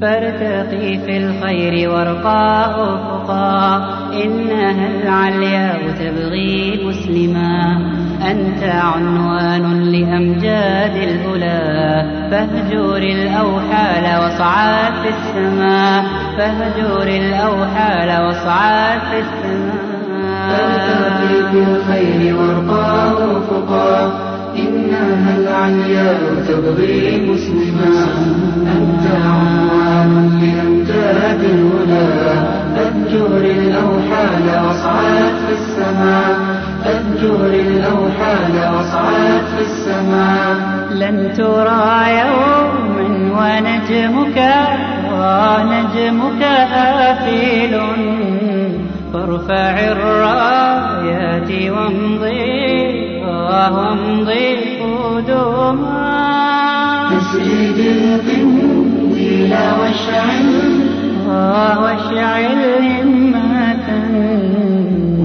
فارتقي في الخير وارقى أفقا إنها العلياء تبغي مسلما. أنت عنوان لأمجاد الأولى. فاهجر الأوحال واصعد في السماء فاهجر الأوحال واصعد في السماء فارتقي في الخير وارقى أفقا إنها العلياء تبغي مسلما. فاهجر الأوحال واصعد في السماء. فاهجر الأوحال واصعد في السماء. لن ترى يوما ونجمك ونجمك آفل. فارفع الرايات وامضي وامضي قدما تسجد القنديل واشعل. واشعل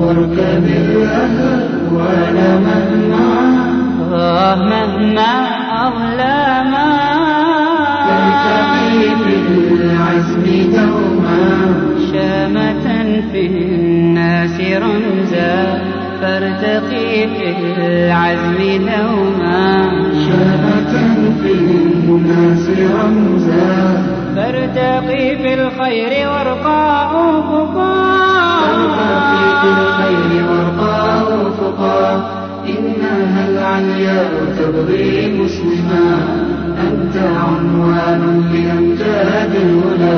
واركب الأهوال مهما مهما أظلما ترتقي في العزم دوما. شامة في الناس رمزا. فارتقي في العزم دوما. شامة في الناس رمزا. فارتقي في الخير وارقى ترتقي تبغي مسلما. أنت عنوان لأمجاد الهدى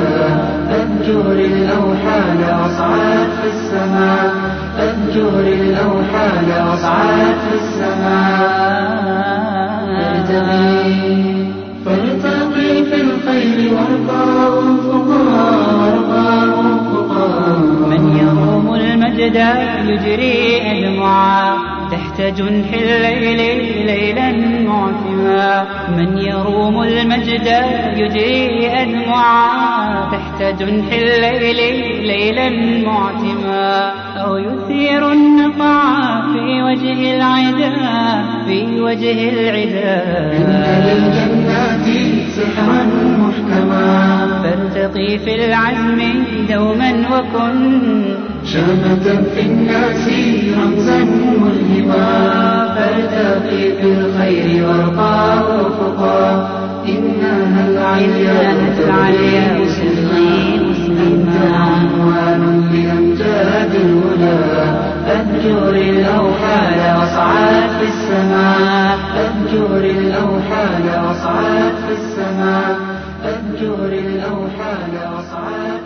فاهجر الأوحال واصعد في السماء. فاهجر الأوحال واصعد في السماء. فارتقي فارتقي في الخير وارقى أفقا وارقى أفقا من يروم المجد يجري أدمعا تحت جنح الليل ليلا معتما. من يروم المجد يجري أدمعا تحت جنح الليل ليلا معتما. أو يثير النقع في وجه العدا في وجه إن العدا للجنات سحرا محكما. فارتقي في العزم دوما وكن شامة في الناس رمزا ملهما فارتقي في الخير وارقى أفقا إنها العلياء تبغي مسلما؟ أنت عنوان لأمجاد الهدى. فاهجر الأوحال واصعد في السماء. فاهجر الأوحال واصعد في السماء. فاهجر الأوحال واصعد